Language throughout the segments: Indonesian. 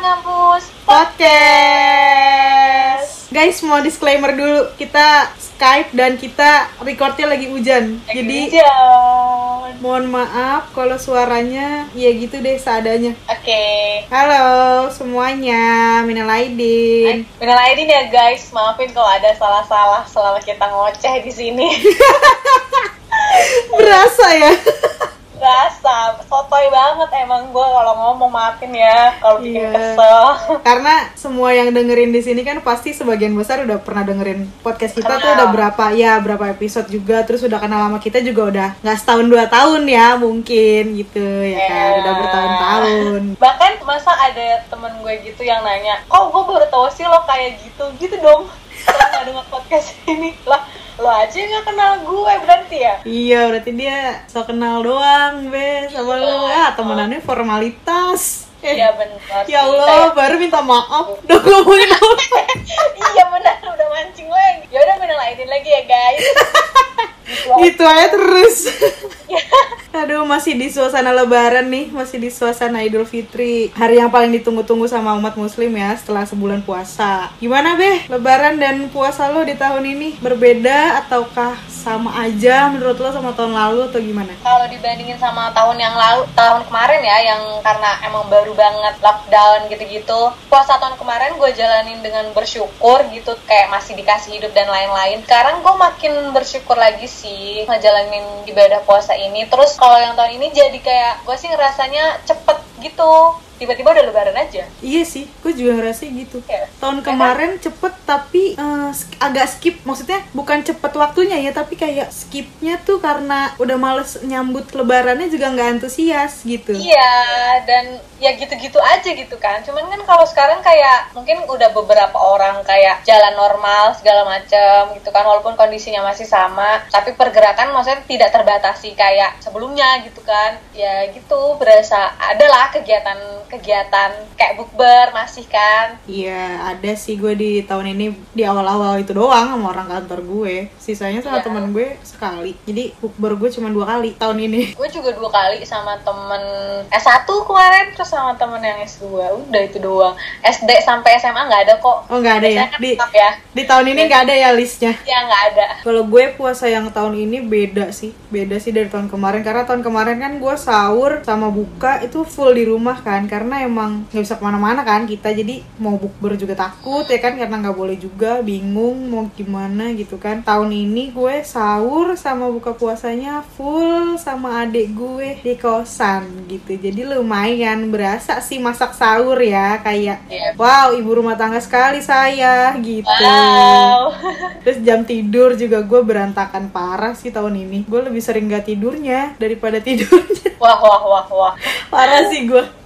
Ngampus podcast. Guys, mau disclaimer dulu. Kita Skype dan kita recordnya lagi hujan. Jadi Hujan. mohon maaf kalau suaranya ya gitu deh seadanya. Oke Halo semuanya, minal aidin. Minal aidin ya guys, maafin kalau ada salah-salah selama kita ngoceh di sini. Berasa ya? Rasa sotoy banget emang gue kalau ngomong maafin ya kalau bikin Iya. kesel. Karena semua yang dengerin di sini kan pasti sebagian besar udah pernah dengerin podcast kita tuh Kenal. udah berapa ya berapa episode juga terus udah kenal sama kita juga udah nggak setahun dua tahun ya mungkin gitu ya kan Iya. udah bertahun-tahun Bahkan masa ada temen gue gitu yang nanya, kok gue baru tahu sih lo kayak gitu, gitu dong. Setelah denger podcast ini lah, lo aja nggak kenal gue berarti ya? Iya, berarti dia so kenal doang, Be, sama lu. Ah, temenannya formalitas. Eh, Iya benar. ya Allah, baru minta maaf. Udah ngomongin apa? iya benar udah mancing lagi. Ya udah minal aidin lagi ya guys. Gitu aja. Terus. Aduh, masih di suasana lebaran nih, masih di suasana Idul Fitri. Hari yang paling ditunggu-tunggu sama umat muslim ya setelah sebulan puasa. Gimana, Be? Lebaran dan puasa lo di tahun ini berbeda ataukah sama aja menurut lo sama tahun lalu atau gimana? Kalau dibandingin sama tahun yang lalu, tahun kemarin ya, yang karena emang baru banget lockdown gitu-gitu, puasa tahun kemarin gue jalanin dengan bersyukur gitu, kayak masih dikasih hidup dan lain-lain. Sekarang gue makin bersyukur lagi sih ngejalanin ibadah puasa ini. Terus kalau yang tahun ini jadi kayak gue sih ngerasanya cepet gitu, tiba-tiba udah lebaran aja. Iya sih, gue juga ngerasa gitu. Ya. Tahun kemarin cepet tapi sk- agak skip, maksudnya bukan cepet waktunya ya, tapi kayak skipnya tuh karena udah males nyambut lebarannya juga nggak antusias gitu. Iya, dan ya gitu-gitu aja gitu kan. Cuman kan kalau sekarang kayak mungkin udah beberapa orang kayak jalan normal segala macem gitu kan, walaupun kondisinya masih sama, tapi pergerakan maksudnya tidak terbatasi kayak sebelumnya gitu kan. Ya gitu, berasa adalah kegiatan-kegiatan kayak bukber masih kan. Iya, ada sih gue di tahun ini di awal-awal itu doang sama orang kantor gue. Sisanya sama Iya. temen gue sekali. Jadi bukber gue cuma dua kali tahun ini. Gue juga dua kali sama temen S1 kemarin, terus sama temen yang S2. Udah itu doang. SD sampai SMA nggak ada kok. Oh nggak ada ya? Kan Di tetap ya. di tahun ini nggak ada ya listnya. Ya nggak ada. Kalau gue puasa yang tahun ini beda sih, beda sih dari tahun kemarin karena tahun kemarin kan gue sahur sama buka itu full di rumah kan karena emang nggak bisa ke mana-mana kan kita jadi mau bukber juga takut ya kan karena nggak boleh juga bingung mau gimana gitu kan tahun ini gue sahur sama buka puasanya full sama adik gue di kosan gitu jadi lumayan berasa sih masak sahur ya kayak Iya. wow ibu rumah tangga sekali saya gitu Wow. Terus jam tidur juga gue berantakan parah sih tahun ini. Gue lebih sering gak tidurnya daripada tidurnya. Wah wah wah wah. Parah sih gue.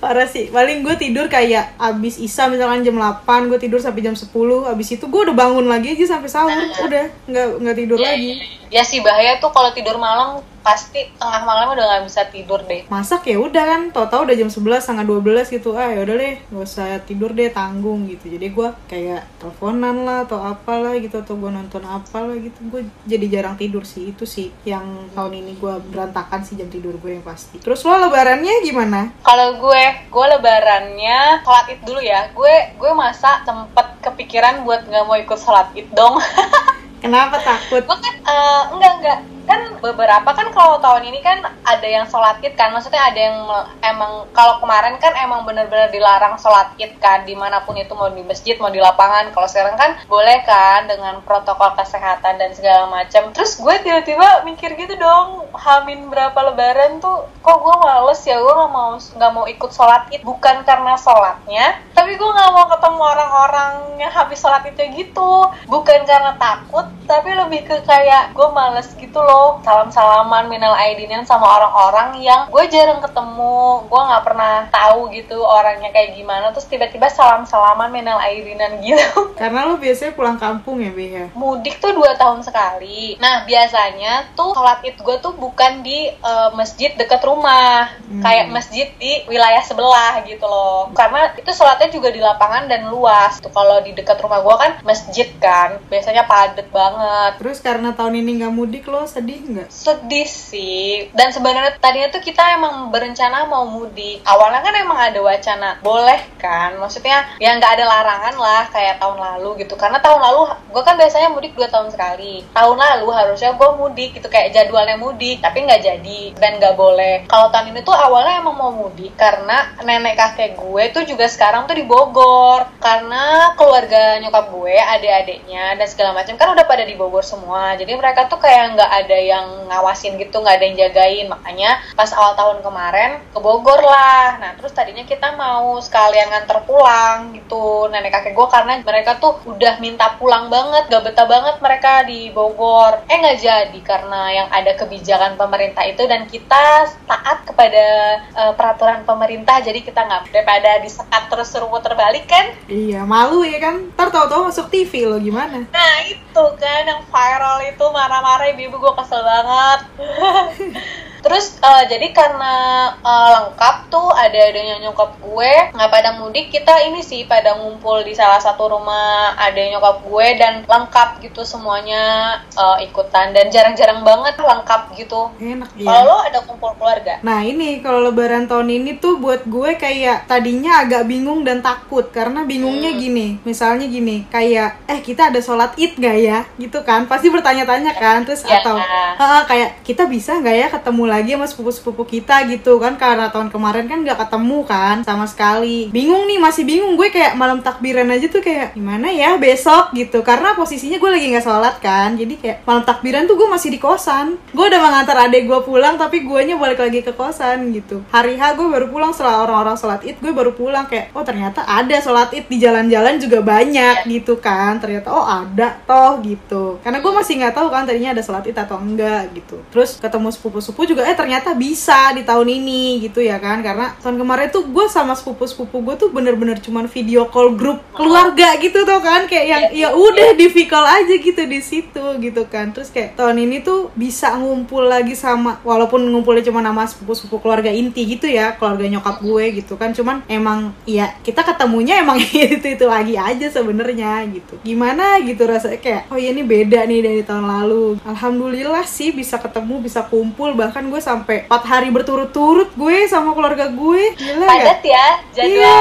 Parah sih. Paling gue tidur kayak abis isa misalkan jam 8 gue tidur sampai jam 10. Abis itu gue udah bangun lagi aja sampai sahur. Udah nggak nggak tidur lagi. Ya sih bahaya tuh kalau tidur malam pasti tengah malam udah nggak bisa tidur deh. Masak ya udah kan. Tau-tau udah jam 11 setengah 12 gitu. Ah ya udah deh gak usah tidur deh tanggung gitu. Jadi gue kayak teleponan lah atau apalah gitu atau gue nonton apalah gitu. Gue jadi jarang tidur sih. Itu sih yang tahun ini gue berantakan sih jam tidur gue yang pasti. Terus lo lebarannya gimana? Kalau gue, gue lebarannya sholat id dulu ya. Gue gue masa sempet kepikiran buat nggak mau ikut sholat id dong. Kenapa takut? gue kan eh, enggak enggak kan beberapa kan kalau tahun ini kan ada yang sholat id kan maksudnya ada yang emang kalau kemarin kan emang bener-bener dilarang sholat id kan di mana pun itu mau di masjid mau di lapangan kalau sekarang kan boleh kan dengan protokol kesehatan dan segala macam. Terus gue tiba-tiba mikir gitu dong hamin berapa lebaran tuh kok gue males ya gue nggak mau nggak mau ikut sholat id. Bukan karena sholatnya tapi gue nggak mau ketemu orang-orang yang habis sholat itu gitu. Bukan karena takut tapi lebih ke kayak gue males gitu loh salam-salaman minal aidinan sama orang-orang yang gue jarang ketemu gue nggak pernah tahu gitu orangnya kayak gimana terus tiba-tiba salam-salaman minal aidinan gitu Karena lo biasanya pulang kampung ya, Be ya? mudik tuh dua tahun sekali. Nah biasanya tuh sholat id gue tuh bukan di eh, masjid dekat rumah, Hmm. kayak masjid di wilayah sebelah gitu loh. Karena itu sholatnya juga di lapangan dan luas. Tuh kalau di dekat rumah gue kan masjid kan, biasanya padet banget banget Terus karena tahun ini nggak mudik lo sedih nggak? sedih sih. Dan sebenarnya tadinya tuh kita emang berencana mau mudik. Awalnya kan emang ada wacana boleh kan? Maksudnya ya nggak ada larangan lah kayak tahun lalu gitu. Karena tahun lalu gue kan biasanya mudik dua tahun sekali. Tahun lalu harusnya gue mudik gitu kayak jadwalnya mudik tapi nggak jadi dan nggak boleh. Kalau tahun ini tuh awalnya emang mau mudik karena nenek kakek gue tuh juga sekarang tuh di Bogor. Karena keluarga nyokap gue adik-adiknya dan segala macam kan udah pada di Bogor semua. Jadi mereka tuh kayak nggak ada yang ngawasin gitu nggak ada yang jagain. Makanya pas awal tahun kemarin ke Bogor lah. Nah terus tadinya kita mau sekalian nganter pulang gitu nenek kakek gue karena mereka tuh udah minta pulang banget gak betah banget mereka di Bogor. Eh nggak jadi karena yang ada kebijakan pemerintah itu dan kita taat kepada eh, peraturan pemerintah. Jadi kita nggak daripada disekat terus suruh muter balik kan? Iya malu ya kan. Ntar tahu-tahu masuk TV lo gimana? Nah itu kan yang viral itu marah-marah ibu-ibu gue kesel banget. Terus eh, jadi karena eh, lengkap tuh ada adanya nyokap gue nggak pada mudik kita ini sih pada ngumpul di salah satu rumah ada nyokap gue dan lengkap gitu semuanya eh, ikutan dan jarang-jarang banget lengkap gitu. Enak Kalau ya. lo ada kumpul keluarga? Nah ini kalau lebaran tahun ini tuh buat gue kayak tadinya agak bingung dan takut karena bingungnya gini, misalnya gini, kayak eh kita ada sholat id gak ya, gitu kan? Pasti bertanya-tanya kan, terus Ya. atau "Ah, kayak kita bisa nggak ya ketemu lagi sama sepupu-sepupu kita gitu kan? Karena tahun kemarin kan nggak ketemu kan sama sekali. Bingung nih, masih bingung gue kayak malam takbiran aja tuh kayak gimana ya besok gitu, karena posisinya gue lagi nggak sholat kan, jadi kayak malam takbiran tuh gue masih di kosan. Gue udah mengantar adek gue pulang tapi guanya balik lagi ke kosan gitu. Hari H gue baru pulang setelah orang-orang sholat id gue baru pulang kayak oh ternyata ada sholat id di jalan-jalan juga banyak gitu kan. Ternyata oh ada toh gitu. Karena gue masih nggak tahu kan tadinya ada sholat id atau enggak gitu. Terus ketemu sepupu-sepupu juga eh ternyata bisa di tahun ini gitu ya kan. Karena tahun kemarin tuh gue sama sepupu-sepupu gue tuh bener-bener cuman video call grup keluarga gitu tuh kan kayak yang ya udah di call aja gitu di situ gitu kan. Terus kayak tahun ini tuh bisa ngumpul lagi sama walaupun ngumpulnya cuma nama sepupu-sepupu keluarga inti gitu ya keluarga nyokap gue gitu kan cuman emang ya kita ketemunya emang itu itu lagi aja sebenarnya gitu gimana gitu rasanya kayak oh ya ini beda nih dari tahun lalu alhamdulillah sih bisa ketemu bisa kumpul bahkan gue sampai 4 hari berturut-turut gue sama keluarga gue gila ya Padat ya jadwal Iya.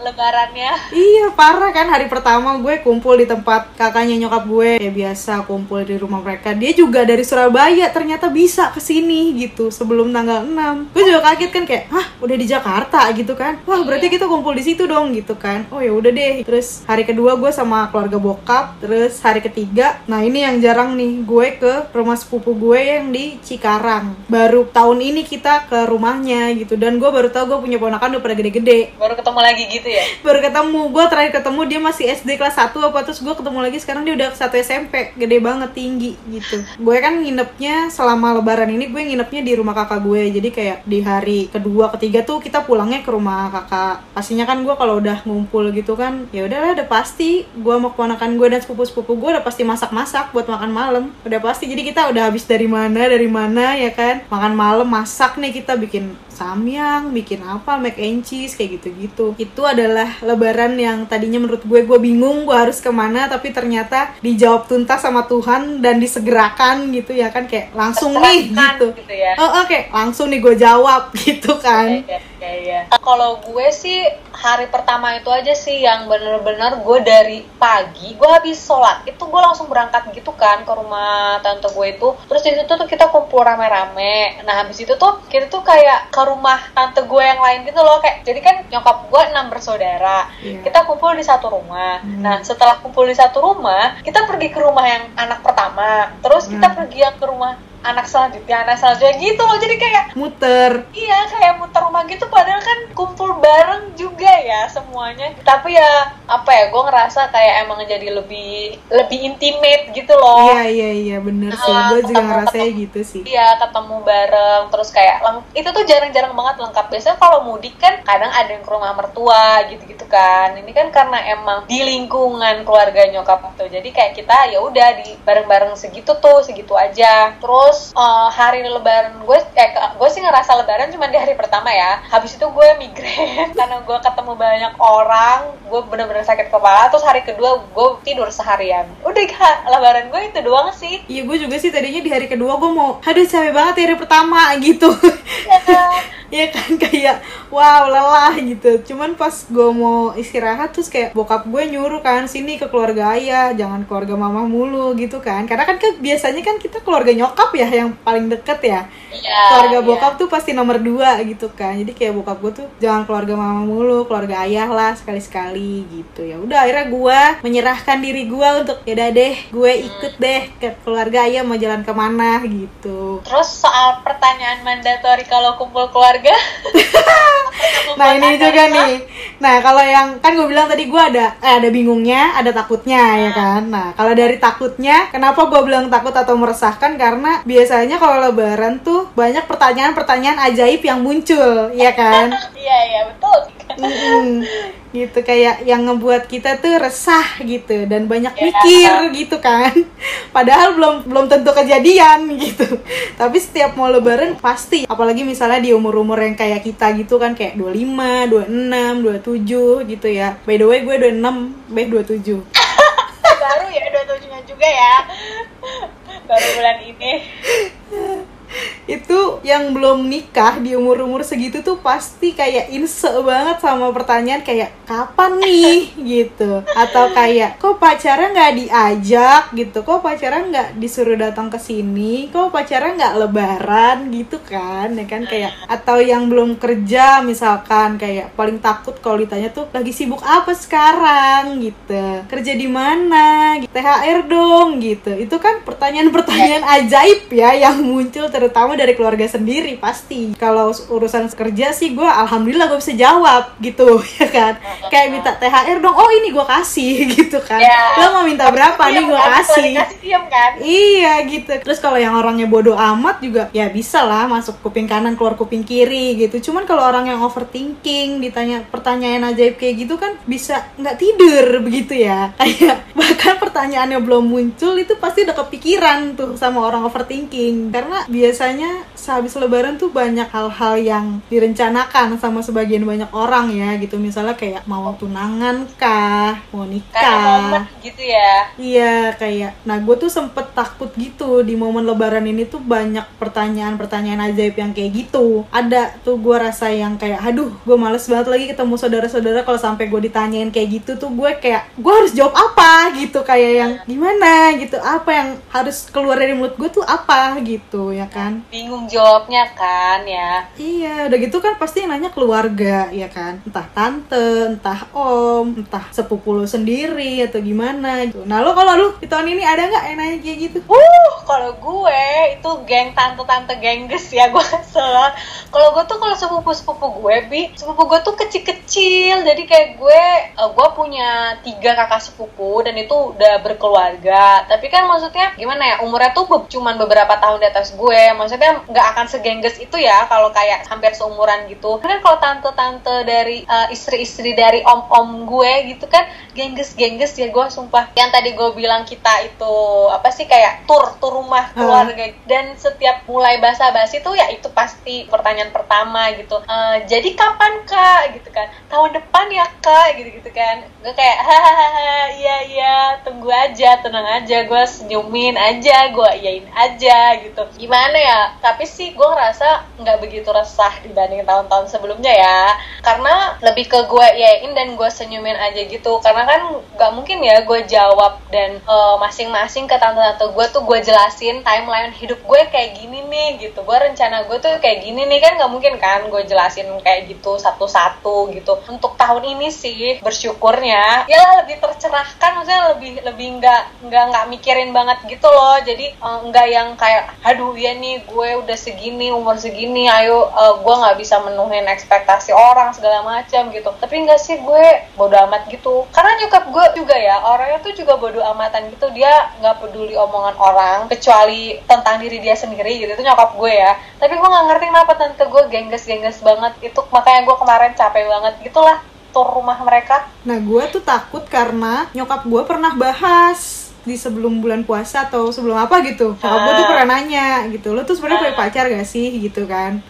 Lebarannya. Iya parah kan hari pertama gue kumpul di tempat kakaknya nyokap gue. Kayak biasa kumpul di rumah mereka. Dia juga dari Surabaya ternyata bisa ke sini gitu sebelum tanggal 6 Gue juga kaget kan kayak hah udah di Jakarta gitu kan. Wah berarti kita kumpul di situ dong gitu kan. Oh ya udah deh. Terus hari kedua gue sama keluarga bokap Terus hari ketiga Nah ini yang jarang nih gue ke rumah sepupu gue yang di Cikarang. Baru tahun ini kita ke rumahnya gitu Dan gue baru tahu gue punya ponakan udah pada gede-gede. Baru ketemu lagi gitu ya. baru ketemu gue terakhir ketemu dia masih SD kelas 1 apa terus gue ketemu lagi sekarang dia udah satu SMP gede banget tinggi gitu. Gue kan nginepnya selama lebaran ini gue nginepnya di rumah kakak gue jadi kayak di hari kedua ketiga tuh kita pulangnya ke rumah kakak. Pastinya kan gue kalau udah ngumpul gitu kan ya udahlah udah pasti gue mau keponakan gue dan sepupu sepupu gue udah pasti masak masak buat makan malam. Udah pasti jadi kita udah habis dari mana dari mana ya kan? Makan malam masak nih kita bikin samyang, bikin apa, mac and cheese kayak gitu-gitu. Itu adalah lebaran yang tadinya menurut gue gue bingung gue harus ke mana, tapi ternyata dijawab tuntas sama Tuhan dan disegerakan gitu ya kan kayak langsung nih gitu. gitu ya. Oh oke, langsung nih gue jawab gitu kan. Iya, iya, iya. Kalau gue sih hari pertama itu aja sih yang bener-bener gue dari pagi gue habis sholat itu gue langsung berangkat gitu kan ke rumah tante gue itu terus di situ tuh kita kumpul rame-rame nah habis itu tuh kita tuh kayak ke rumah tante gue yang lain gitu loh kayak jadi kan nyokap gue enam bersaudara Iya. kita kumpul di satu rumah Hmm. nah setelah kumpul di satu rumah kita pergi ke rumah yang anak pertama terus kita Hmm. pergi yang ke rumah anak selanjutnya anak selanjutnya gitu loh. Jadi kayak Muter. Iya kayak muter rumah gitu. Padahal kan kumpul bareng juga ya semuanya. Tapi ya apa ya gue ngerasa kayak emang jadi lebih lebih intimate gitu loh. Iya iya iya. Bener sih. Ah, Gue juga ngerasanya ketemu. gitu sih. Iya ketemu bareng. Terus kayak itu tuh jarang-jarang banget lengkap. Biasanya kalau mudik kan kadang ada yang ke rumah mertua gitu-gitu kan. Ini kan karena emang di lingkungan keluarga nyokap tuh. Jadi kayak kita ya udah di bareng-bareng segitu tuh segitu aja. Terus terus eh, hari lebaran gue eh gue sih ngerasa lebaran cuma di hari pertama ya. Habis itu gue migrain karena gue ketemu banyak orang gue bener-bener sakit kepala. Terus hari kedua gue tidur seharian. Udah Kak, lebaran gue itu doang sih. Iya gue juga sih tadinya di hari kedua gue mau Aduh capek banget ya hari pertama gitu. Ya kan kayak wow lelah gitu. Cuman pas gue mau istirahat terus kayak bokap gue nyuruh kan sini ke keluarga ayah jangan keluarga mama mulu gitu kan. Karena kan, kan biasanya kan kita keluarga nyokap ya yang paling deket ya. Iya, keluarga iya. bokap tuh pasti nomor dua gitu kan. Jadi kayak bokap gue tuh jangan keluarga mama mulu keluarga ayah lah sekali sekali gitu. Ya udah akhirnya gue menyerahkan diri gue untuk ya deh gue ikut deh ke keluarga ayah mau jalan ke mana gitu. Terus soal pertanyaan mandatori kalau kumpul keluarga Nah ini juga nih. Nah kalau yang kan gue bilang tadi gue ada eh, ada bingungnya, ada takutnya ya kan. Nah kalau dari takutnya, kenapa gue bilang takut atau meresahkan? Karena biasanya kalau Lebaran tuh banyak pertanyaan-pertanyaan ajaib yang muncul, ya kan? iya iya betul Mm-mm. gitu kayak yang ngebuat kita tuh resah gitu dan banyak Iya. mikir gitu kan. Padahal belum belum tentu kejadian gitu. Tapi setiap mau lebaran pasti apalagi misalnya di umur-umur yang kayak kita gitu kan kayak 25, 26, 27 gitu ya. By the way gue 26, B 27 baru ya dua nya juga ya. Baru bulan ini itu yang belum nikah di umur-umur segitu tuh pasti kayak inse banget sama pertanyaan kayak kapan nih? gitu. Atau kayak kok pacaran nggak diajak? gitu. Kok pacaran nggak disuruh datang ke sini? Kok pacaran nggak lebaran? gitu kan ya kan? Kayak atau yang belum kerja misalkan kayak paling takut kalau ditanya tuh lagi sibuk apa sekarang? gitu. Kerja di mana? gitu. THR dong. gitu. Itu kan pertanyaan-pertanyaan ajaib ya yang muncul terutama dari keluarga sendiri pasti kalau urusan kerja sih gue alhamdulillah gue bisa jawab gitu ya kan kayak minta THR dong oh ini gue kasih gitu kan Ya. lo mau minta berapa nih gue kasih kan Iya gitu. Terus kalau yang orangnya bodoh amat juga ya bisa lah masuk kuping kanan keluar kuping kiri gitu. Cuman kalau orang yang overthinking ditanya pertanyaan ajaib kayak gitu kan bisa nggak tidur begitu ya. Kayak bahkan pertanyaannya belum muncul itu pasti udah kepikiran tuh sama orang overthinking. Karena biasanya sehabis lebaran tuh banyak hal-hal yang direncanakan sama sebagian banyak orang ya gitu. Misalnya kayak mau tunangan kah, mau nikah. momen gitu ya. Iya kayak, nah gue tuh sempet takut gitu di momen lebaran ini tuh banyak pertanyaan-pertanyaan ajaib yang kayak gitu. Ada tuh gue rasa yang kayak, aduh gue males banget lagi ketemu saudara-saudara kalau sampai gue ditanyain kayak gitu tuh gue kayak, gue harus jawab apa? Gitu Kayak yang gimana? Gitu, apa yang harus keluar dari mulut gue tuh apa? Gitu ya kan bingung jawabnya kan ya Iya, udah gitu kan pasti yang nanya keluarga, ya kan? Entah tante, entah om, entah sepupu lo sendiri atau gimana gitu. Nah, lo kalau lu di tahun ini ada nggak yang nanya kayak gitu? Uh, kalau gue itu geng tante-tante gengges ya gue kesel. Kalau gue tuh kalau sepupu-sepupu gue bi, sepupu gue tuh kecil-kecil. Jadi kayak gue, eh, gue punya tiga kakak sepupu dan itu udah berkeluarga. Tapi kan maksudnya gimana ya umurnya tuh be- cuman beberapa tahun di atas gue. Maksudnya nggak akan segengges itu ya kalau kayak hampir seumuran gitu. Kan kalau tante-tante dari eh, istri-istri dari om-om gue gitu kan gengges-gengges ya gue sumpah. Yang tadi gue bilang kita itu apa sih kayak tur tur rumah keluarga dan setiap mulai basa-basi tuh ya itu pasti pertanyaan pertama gitu. Eh, jadi kapan kak gitu kan? Tahun depan ya kak gitu gitu kan? Gue kayak hahaha iya iya tunggu aja tenang aja gue senyumin aja gue iyain aja gitu. Gimana ya? Tapi sih gue ngerasa nggak begitu resah dibanding tahun-tahun sebelumnya ya. Karena lebih ke gue iyain dan gue senyumin aja gitu. Karena kan nggak mungkin ya gue jawab dan eh, masing-masing ke tante-tante gue tuh gue jelasin timeline hidup gue kayak gini nih gitu. Gue rencana gue tuh kayak gini nih kan nggak mungkin kan gue jelasin kayak gitu satu-satu gitu. Untuk tahun ini sih bersyukurnya ya lebih tercerahkan maksudnya lebih lebih nggak nggak nggak mikirin banget gitu loh. Jadi eh, nggak yang kayak aduh ya nih gue udah segini umur segini ayo eh, gue nggak bisa menuhin ekspektasi orang segala macam gitu. Tapi enggak sih gue bodo amat gitu. Karena nyokap gue juga ya orangnya tuh juga bodo amatan gitu. Dia nggak peduli omongan orang kecuali tentang diri dia sendiri gitu. Itu nyokap gue ya. Tapi gue nggak ngerti kenapa tante gue gengges gengges banget itu. Makanya gue kemarin capek banget. Gitulah tur rumah mereka. Nah, gue tuh takut karena nyokap gue pernah bahas di sebelum bulan puasa atau sebelum apa gitu. Nyokap gue tuh Ah. pernah nanya gitu lo tuh sebenarnya punya pacar gak sih? gitu kan.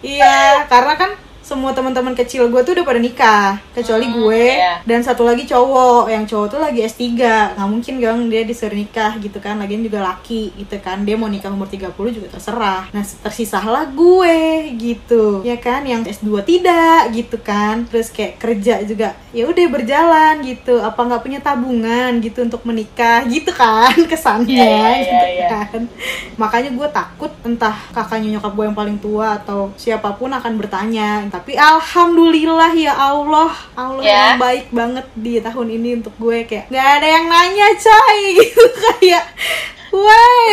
Iya karena kan semua teman-teman kecil gue tuh udah pada nikah kecuali Hmm, gue iya. dan satu lagi cowok. Yang cowok tuh lagi S3 nggak mungkin gang dia disuruh nikah gitu kan. Lagian juga laki gitu kan. Dia mau nikah umur 30 juga terserah. Nah tersisalah gue gitu. Ya kan? Yang S2 tidak gitu kan. Terus kayak kerja juga ya udah berjalan gitu. Apa nggak punya tabungan gitu untuk menikah gitu kan? Kesannya Iya, iya, iya, gitu iya. kan makanya gue takut entah kakaknya nyokap gue yang paling tua atau siapa pun akan bertanya. Tapi alhamdulillah ya Allah. Allah Ya. yang baik banget di tahun ini untuk gue. Kayak nggak ada yang nanya coy. Gitu kayak Woi,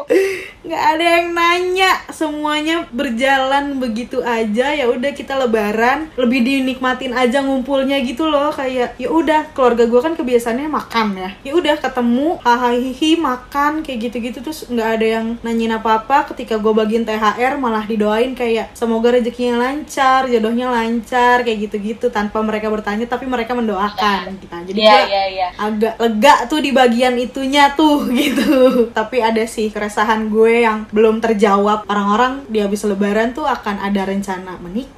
nggak ada yang nanya, semuanya berjalan begitu aja. Ya udah kita lebaran, lebih dinikmatin aja ngumpulnya gitu loh. Kayak ya udah keluarga gue kan kebiasaannya makan ya. Ya udah ketemu, hahaha makan kayak gitu-gitu terus nggak ada yang nanyain apa-apa. Ketika gue bagiin THR malah didoain kayak semoga rezekinya lancar, jodohnya lancar kayak gitu-gitu tanpa mereka bertanya tapi mereka mendoakan kita. Jadi Iya, gua iya, iya. agak lega tuh di bagian itunya tuh gitu tapi ada sih keresahan gue yang belum terjawab. Orang-orang di habis lebaran tuh akan ada rencana menikah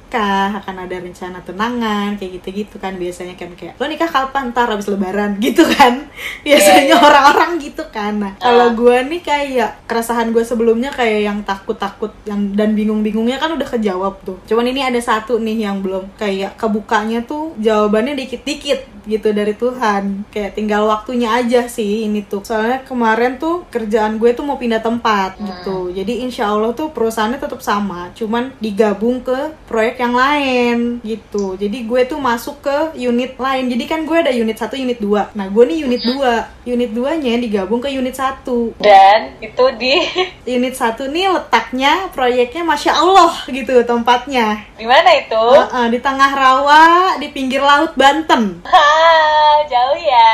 akan ada rencana tunangan kayak gitu-gitu kan biasanya kan kayak lo nikah kapan? Ntar habis lebaran. Gitu kan. Biasanya Iya, iya. orang-orang gitu kan. Nah kalau Ah. gue nih kayak keresahan gue sebelumnya kayak yang takut-takut yang dan bingung-bingungnya kan udah kejawab tuh. Cuman ini ada satu nih yang belum kayak kebukanya tuh jawabannya dikit-dikit gitu dari Tuhan. Kayak tinggal waktunya aja sih ini tuh. Soalnya kemarin tuh kerjaan gue tuh mau pindah tempat Hmm. gitu. Jadi insya Allah tuh perusahaannya tetap sama cuman digabung ke proyek yang lain gitu. Jadi gue tuh masuk ke unit lain. Jadi kan gue ada unit 1 unit 2 nah gue nih unit 2 unit 2 nya digabung ke unit 1 Dan itu di unit 1 nih letaknya proyeknya Masya Allah gitu tempatnya. Di mana itu? Heeh, di tengah rawa di pinggir laut Banten. Hah, jauh ya.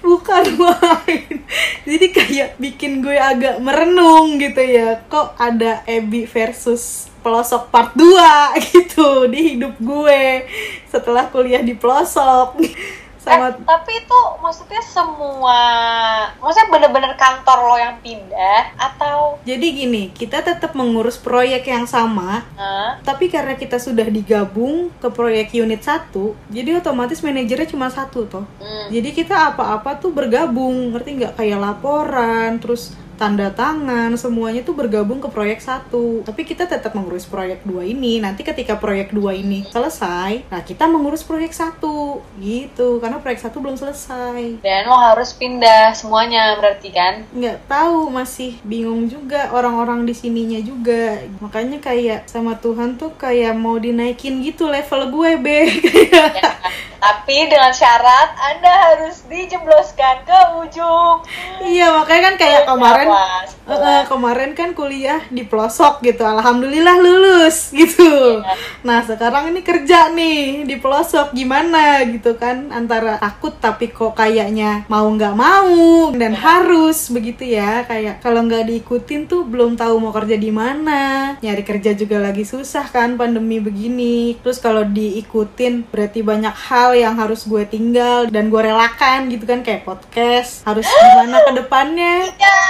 bukan main jadi kayak bikin gue agak merenung gitu ya. Kok ada Ebi versus pelosok part 2 gitu di hidup gue setelah kuliah di pelosok sama Eh, tapi itu maksudnya semua, maksudnya bener-bener kantor lo yang pindah atau? jadi gini kita tetap mengurus proyek yang sama Hah? tapi karena kita sudah digabung ke proyek unit 1 jadi otomatis manajernya cuma satu toh Hmm. Jadi kita apa-apa tuh bergabung, ngerti nggak? Kayak laporan, terus tanda tangan, semuanya tuh bergabung ke proyek satu. Tapi kita tetap mengurus proyek dua ini. Nanti ketika proyek dua ini selesai, nah kita mengurus proyek satu, gitu. Karena proyek satu belum selesai. Dan lo harus pindah semuanya berarti kan? Nggak tahu, masih bingung juga orang-orang di sininya juga. Makanya kayak sama Tuhan tuh kayak mau dinaikin gitu level gue, be. Kayak Ya, tapi dengan syarat Anda harus dijebloskan ke ujung. Iya makanya kan kayak kemarin eh, kemarin kan kuliah di pelosok gitu. Alhamdulillah lulus gitu. Iya. Nah sekarang ini kerja nih di pelosok. Gimana gitu kan Antara takut tapi kok kayaknya mau nggak mau Dan harus begitu ya. Kayak kalau nggak diikutin tuh belum tahu mau kerja di mana. Nyari kerja juga lagi susah kan pandemi begini. Terus kalau diikutin berarti banyak hal yang harus gue tinggal Dan gue relakan gitu kan kayak podcast Harus gimana ke depannya? Ya.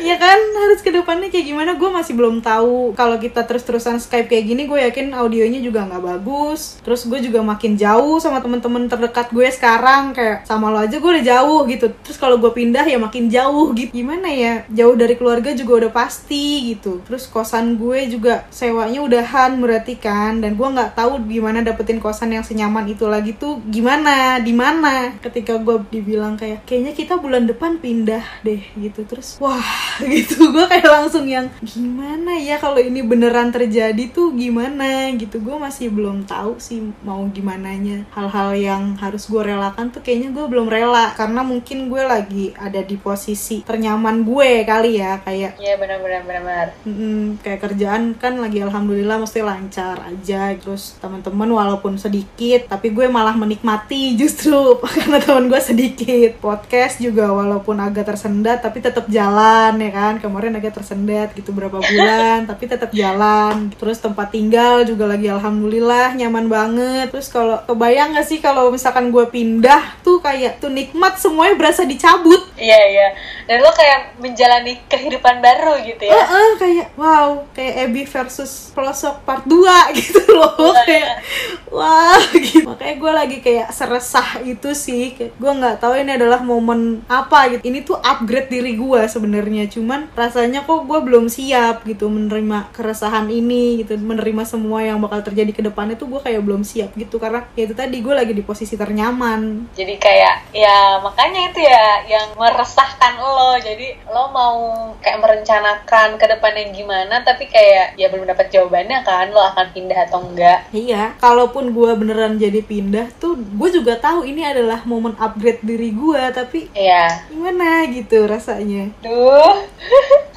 Iya kan? Harus ke depannya kayak gimana? Gue masih belum tahu. Kalau kita terus-terusan Skype kayak gini gue yakin audionya juga nggak bagus. Terus gue juga makin jauh sama temen-temen terdekat gue sekarang kayak sama lo aja gue udah jauh gitu. Terus kalau gue pindah ya makin jauh gitu. Gimana ya? Jauh dari keluarga juga udah pasti gitu. Terus kosan gue juga sewanya udahan berarti kan? Dan gue nggak tahu gimana dapetin kosan yang senyaman itu lagi tuh gimana di mana? Ketika gue dibilang kayak kayaknya kita bulan depan pindah deh gitu. Terus wah gitu. Gue kayak langsung yang gimana ya kalau ini beneran terjadi tuh gimana? Gitu. Gue masih belum tahu sih mau gimana nya hal-hal yang harus gue relakan tuh kayaknya gue belum rela. Karena mungkin gue lagi ada di posisi ternyaman gue kali ya kayak Iya benar-benar benar-benar. Mm, kayak kerjaan kan lagi alhamdulillah mesti lancar aja. Terus teman-teman walaupun sedikit tapi gue malah menikmati justru karena teman gue sedikit podcast juga walaupun agak tersendat tapi tetap jalan ya kan kemarin agak tersendat gitu berapa bulan tapi tetap jalan terus tempat tinggal juga lagi alhamdulillah nyaman banget terus kalau kebayang gak sih kalau misalkan gue pindah tuh kayak tuh nikmat semuanya berasa dicabut Iya iya. Dan lo kayak menjalani kehidupan baru gitu ya. Heeh, kayak wow, kayak Abby versus pelosok part 2 gitu loh. kayak wah, gitu. Makanya gue lagi kayak seresah itu sih. Kayak gue nggak tahu ini adalah momen apa gitu. Ini tuh upgrade diri gue sebenarnya. Cuman rasanya kok gue belum siap gitu menerima keresahan ini gitu, menerima semua yang bakal terjadi ke depannya tuh gue kayak belum siap gitu karena ya itu tadi gue lagi di posisi ternyaman. Jadi kayak ya makanya itu ya yang meresahkan lo. Jadi lo mau kayak merencanakan ke depannya gimana tapi kayak ya belum dapat jawabannya kan lo akan pindah atau enggak. Iya, kalaupun gue beneran jadi pindah tuh, gue juga tahu ini adalah momen upgrade diri gue, tapi Iya. gimana gitu rasanya? Duh.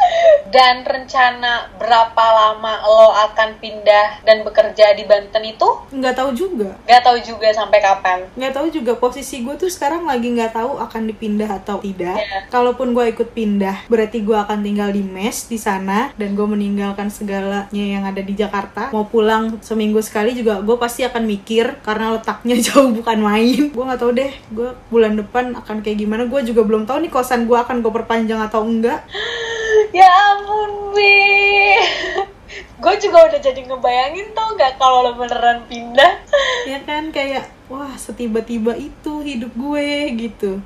Dan rencana berapa lama lo akan pindah dan bekerja di Banten itu Nggak tahu juga, Gak tahu juga sampai kapan. nggak tahu juga posisi gue tuh sekarang lagi nggak tahu akan dipindah atau tidak. Iya. Kalaupun gue ikut pindah, berarti gue akan tinggal di mes di sana dan gue meninggalkan segalanya yang ada di Jakarta. Mau pulang seminggu sekali juga gue pasti akan mikir karena letaknya jauh bukan main. Gue nggak tahu deh, gue bulan depan akan kayak gimana. Gue juga belum tahu nih kosan gue akan gue perpanjang atau enggak. Ya ampun, Bi. Gue juga udah jadi ngebayangin tau gak kalau lo beneran pindah. ya kan kayak wah setiba-tiba itu hidup gue gitu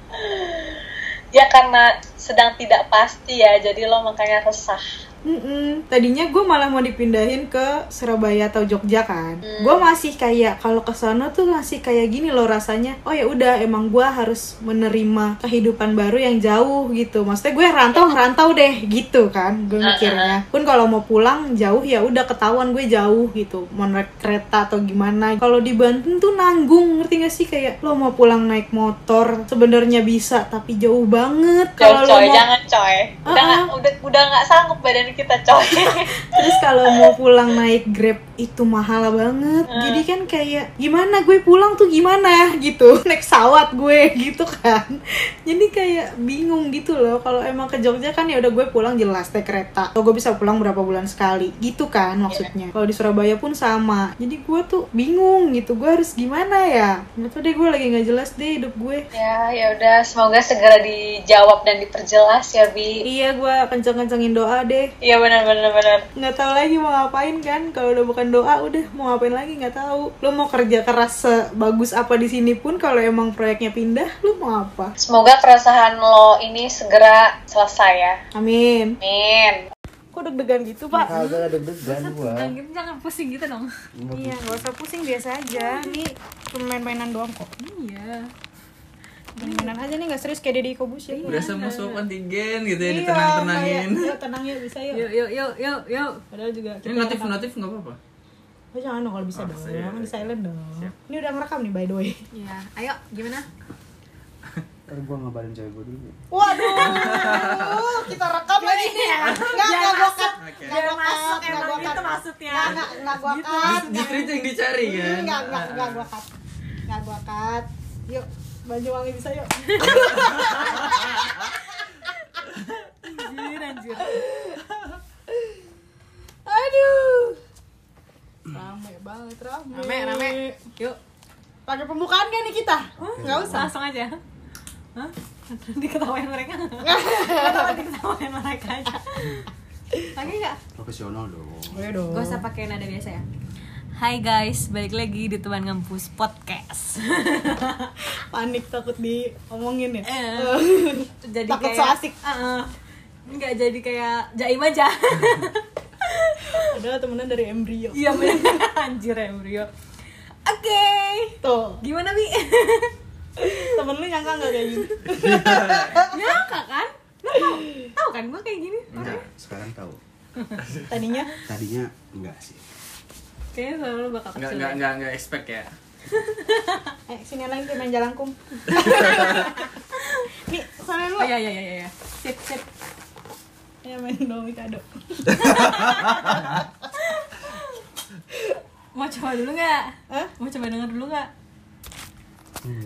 Ya karena sedang tidak pasti ya, jadi lo makanya resah. Mm-mm. Tadinya gue malah mau dipindahin ke Surabaya atau Jogja kan. Hmm. Gue masih kayak kalau ke sana tuh masih kayak gini loh rasanya. Oh ya udah emang gue harus menerima kehidupan baru yang jauh gitu. Maksudnya gue rantau rantau deh gitu kan. Gue mikirnya. Pun kalau mau pulang jauh ya udah ketahuan gue jauh gitu. Mau naik kereta atau gimana. Kalau di Banten tuh nanggung ngerti gak sih kayak lo mau pulang naik motor sebenarnya bisa tapi jauh banget. Kalau lo coy, mau jangan coy. Udah Uh-uh. nggak udah udah nggak sanggup badan kita coy. Terus kalau mau pulang naik Grab itu mahal banget. Jadi kan kayak gimana gue pulang tuh gimana gitu. Naik pesawat gue gitu kan. Jadi kayak bingung gitu loh. Kalau emang ke Jogja kan ya udah gue pulang jelas naik kereta. Atau gue bisa pulang berapa bulan sekali. Gitu kan maksudnya. Kalau di Surabaya pun sama. Jadi gue tuh bingung gitu. Gue harus gimana ya? Gak tau deh gue lagi nggak jelas deh hidup gue. ya, ya udah semoga segera dijawab dan diperjelas ya, Bi. Iya gue kenceng-kencengin doa deh. Iya benar benar benar. nggak tahu lagi mau ngapain kan. Kalau udah bukan doa udah. Mau ngapain lagi? Nggak tahu. Lo mau kerja keras sebagus apa di sini pun kalau emang proyeknya pindah lo mau apa? Semoga keresahan lo ini segera selesai ya. amin. Amin. kok deg-degan gitu pak? Kagak deg-degan gua. gitu jangan pusing gitu dong. Iya nggak usah pusing biasa aja. Nih cuma main-mainan doang kok. Iya main-mainan aja nih nggak serius kayak Deddy Kobus ya Berasa musuh kontingan gitu ya Iya, ditenang-tenangin. yuk tenang yuk bisa yuk yuk yuk yuk yuk yuk padahal juga Ini notif-notif nggak apa-apa. oh, jangan dong kalau bisa Oh, dong ya. di silent dong ini udah ngerekam nih by the way iya ayo gimana Ntar gua ngabarin cewek gua dulu. Waduh, kita rekam lagi nih. Enggak, enggak gua cut. Enggak gua cut, enggak gua cut. maksudnya Enggak, enggak, enggak gua cut. Justru itu yang dicari kan. Enggak, enggak, enggak gua cut. Enggak gua cut. Yuk, baju wangi bisa yuk. anjir anjir Aduh. Rame banget, rame. rame rame yuk Pakai pembukaan gak nih kita? Enggak usah. langsung aja Hah? diketawain mereka diketawain mereka aja lagi nggak Profesional dong. Boleh dong. gak usah pakai nada biasa ya Hai guys, balik lagi di Teman Ngampus Podcast. Panik takut diomongin ya. Eh, jadi Takut kayak so asik. Heeh. nggak jadi kayak jaim aja. Adalah temenan dari embrio. Iya bener anjir ya Brio. Oke. Tuh, Gimana Bi? temen lu nyangka nggak kayak gini? Nyangka kan? Lu tahu, tahu kan gue kayak gini? Enggak, sekarang tahu. Tadinya Tadinya enggak sih. Kayaknya selalu lu bakal enggak ya. enggak enggak expect ya. Eh, sini lagi main jalangkum. Nih, sana dulu. Oh iya iya iya iya. Sip sip. Ya main domi kado. Mau coba dulu nggak? Hah? Mau coba denger dulu nggak? Hmm.